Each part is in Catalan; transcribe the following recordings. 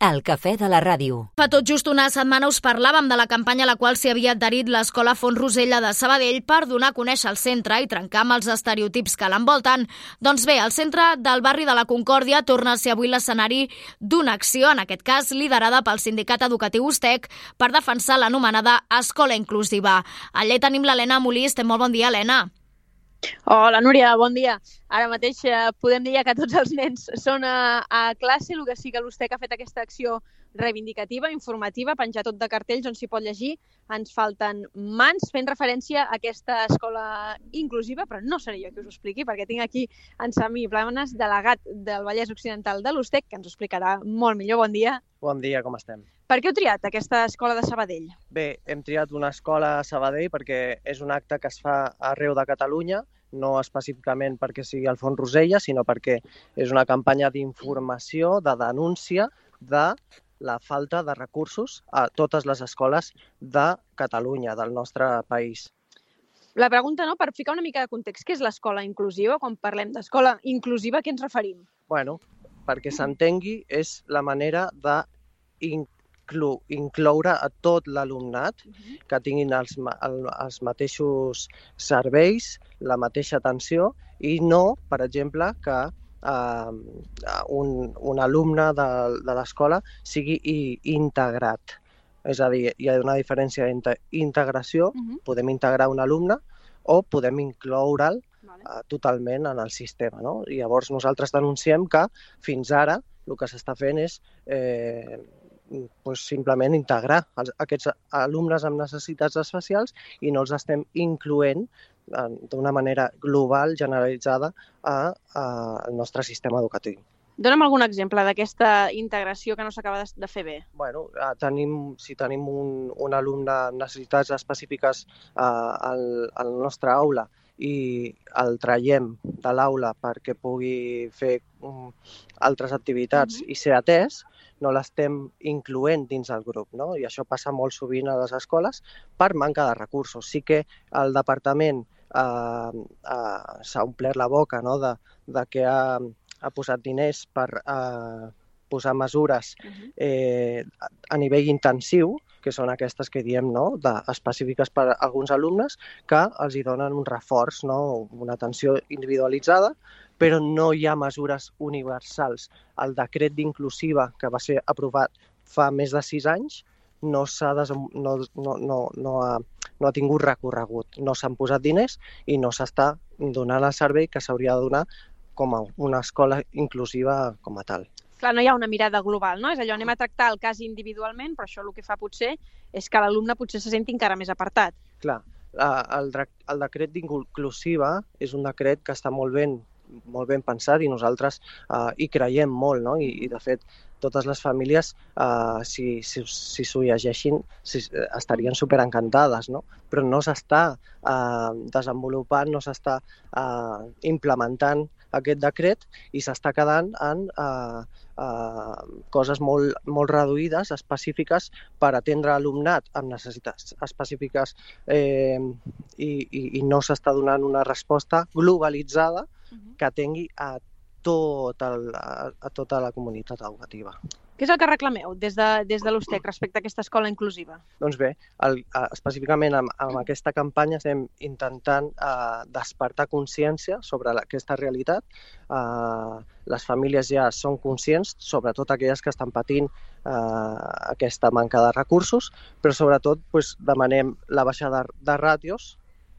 El cafè de la ràdio. Fa tot just una setmana us parlàvem de la campanya a la qual s'hi havia adherit l'Escola Font Rosella de Sabadell per donar a conèixer el centre i trencar amb els estereotips que l'envolten. Doncs bé, el centre del barri de la Concòrdia torna a ser avui l'escenari d'una acció, en aquest cas liderada pel Sindicat Educatiu USTEC, per defensar l'anomenada Escola Inclusiva. Allà tenim l'Helena Molí. Molt bon dia, Helena. Hola, Núria, bon dia. Ara mateix eh, podem dir que tots els nens són a, a classe, el que sí que l'USTEC ha fet aquesta acció reivindicativa, informativa, penjar tot de cartells on s'hi pot llegir. Ens falten mans fent referència a aquesta escola inclusiva, però no seré jo que us ho expliqui, perquè tinc aquí en Sami Planes, delegat del Vallès Occidental de l'USTEC, que ens ho explicarà molt millor. Bon dia. Bon dia, com estem? Per què heu triat aquesta escola de Sabadell? Bé, hem triat una escola a Sabadell perquè és un acte que es fa arreu de Catalunya, no específicament perquè sigui el Font Rosella, sinó perquè és una campanya d'informació, de denúncia de la falta de recursos a totes les escoles de Catalunya, del nostre país. La pregunta, no, per ficar una mica de context, què és l'escola inclusiva? Quan parlem d'escola inclusiva, a què ens referim? Bueno, perquè s'entengui, és la manera de incloure a tot l'alumnat que tinguin els, el, els mateixos serveis, la mateixa atenció i no, per exemple, que eh, un, un alumne de, de l'escola sigui integrat. És a dir, hi ha una diferència entre integració, uh -huh. podem integrar un alumne, o podem incloure'l vale. uh, totalment en el sistema. No? I llavors nosaltres denunciem que fins ara el que s'està fent és eh, pues, simplement integrar els, aquests alumnes amb necessitats especials i no els estem incloent d'una manera global, generalitzada, a, a, al nostre sistema educatiu. Dona'm algun exemple d'aquesta integració que no s'acaba de, de fer bé. Bueno, tenim, si tenim un, un alumne amb necessitats específiques eh, al, al nostre aula i el traiem de l'aula perquè pugui fer um, altres activitats mm -hmm. i ser atès, no l'estem incloent dins el grup. No? I això passa molt sovint a les escoles per manca de recursos. Sí que el departament eh, eh, s'ha omplert la boca no? de, de que ha, ha posat diners per eh, posar mesures eh, a nivell intensiu, que són aquestes que diem no? de, específiques per a alguns alumnes, que els hi donen un reforç, no? una atenció individualitzada, però no hi ha mesures universals. El decret d'inclusiva, que va ser aprovat fa més de sis anys, no, no, no, no, no, ha, no ha tingut recorregut. No s'han posat diners i no s'està donant el servei que s'hauria de donar com a una escola inclusiva com a tal. Clar, no hi ha una mirada global, no? És allò, anem a tractar el cas individualment, però això el que fa potser és que l'alumne potser se senti encara més apartat. Clar, el, el decret d'inclusiva és un decret que està molt ben molt ben pensat i nosaltres eh, hi creiem molt, no? I, i de fet totes les famílies, eh, si s'ho si, si llegeixin, si, estarien superencantades, no? Però no s'està eh, desenvolupant, no s'està eh, implementant aquest decret i s'està quedant en eh, eh, coses molt, molt reduïdes, específiques, per atendre alumnat amb necessitats específiques eh, i, i, i no s'està donant una resposta globalitzada que atengui a, tot el, a, a tota la comunitat educativa. Què és el que reclameu des de, des de l'USTEC respecte a aquesta escola inclusiva? Doncs bé, el, específicament amb, amb aquesta campanya estem intentant eh, despertar consciència sobre la, aquesta realitat. Eh, les famílies ja són conscients, sobretot aquelles que estan patint eh, aquesta manca de recursos, però sobretot pues, demanem la baixada de, de ràtios,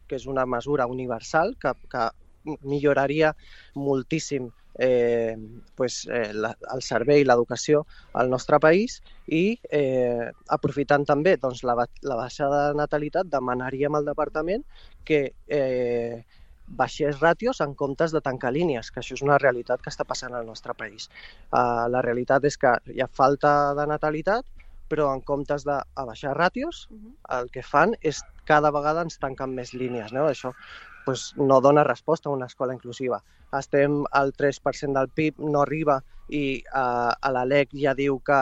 que és una mesura universal que, que milloraria moltíssim eh, pues, eh, la, el servei i l'educació al nostre país i eh, aprofitant també doncs, la, la baixada de natalitat demanaríem al departament que eh, baixés ràtios en comptes de tancar línies, que això és una realitat que està passant al nostre país. Uh, la realitat és que hi ha falta de natalitat, però en comptes de baixar ràtios, el que fan és cada vegada ens tanquen més línies. No? Això pues, no dona resposta a una escola inclusiva. Estem al 3% del PIB, no arriba i uh, a l'ALEC ja diu que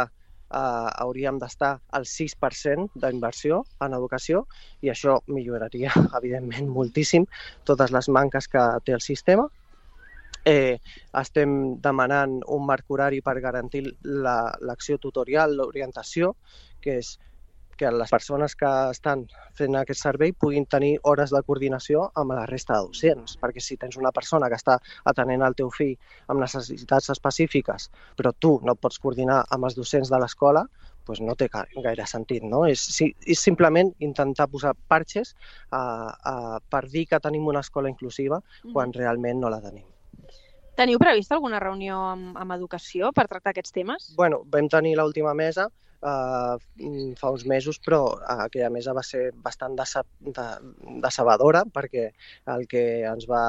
uh, hauríem d'estar al 6% d'inversió en educació i això milloraria, evidentment, moltíssim totes les manques que té el sistema. Eh, estem demanant un marc horari per garantir l'acció la, tutorial, l'orientació, que és que les persones que estan fent aquest servei puguin tenir hores de coordinació amb la resta de docents, perquè si tens una persona que està atenent el teu fill amb necessitats específiques, però tu no pots coordinar amb els docents de l'escola, doncs no té gaire sentit. No? És, és simplement intentar posar parxes uh, uh, per dir que tenim una escola inclusiva quan realment no la tenim. Teniu previst alguna reunió amb, amb educació per tractar aquests temes? Bueno, vam tenir l'última mesa uh, fa uns mesos, però aquella mesa va ser bastant decebedora perquè el que ens va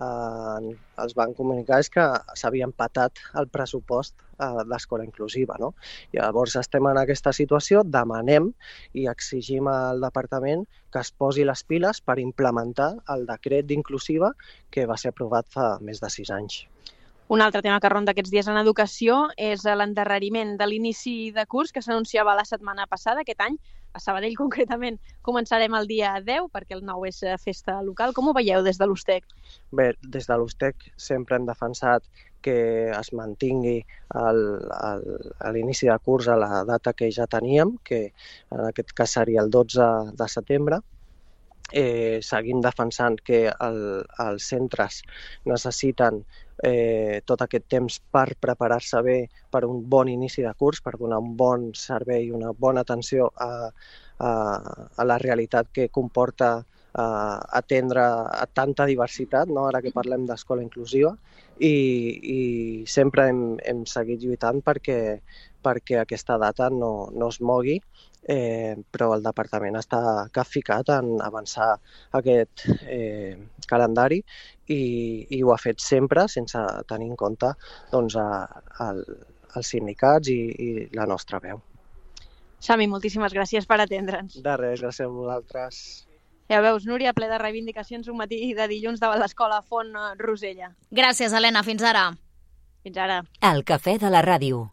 eh, els van comunicar és que s'havia empatat el pressupost eh, d'escola inclusiva. No? Llavors estem en aquesta situació, demanem i exigim al departament que es posi les piles per implementar el decret d'inclusiva que va ser aprovat fa més de sis anys. Un altre tema que ronda aquests dies en educació és l'endarreriment de l'inici de curs que s'anunciava la setmana passada, aquest any, a Sabadell concretament. Començarem el dia 10 perquè el 9 és eh, festa local. Com ho veieu des de l'USTEC? Bé, des de l'USTEC sempre hem defensat que es mantingui l'inici de curs a la data que ja teníem, que en aquest cas seria el 12 de setembre, eh, seguim defensant que el, els centres necessiten eh, tot aquest temps per preparar-se bé per un bon inici de curs, per donar un bon servei, una bona atenció a, a, a la realitat que comporta eh, atendre a tanta diversitat, no? ara que parlem d'escola inclusiva, i, i sempre hem, hem seguit lluitant perquè, perquè aquesta data no, no es mogui, eh, però el departament està capficat en avançar aquest eh, calendari i, i ho ha fet sempre sense tenir en compte doncs, a, a, els sindicats i, i la nostra veu. Sami, moltíssimes gràcies per atendre'ns. De res, gràcies a vosaltres. Ja veus, Núria, ple de reivindicacions un matí de dilluns davant l'escola Font Rosella. Gràcies, Helena. Fins ara. Fins ara. El cafè de la ràdio.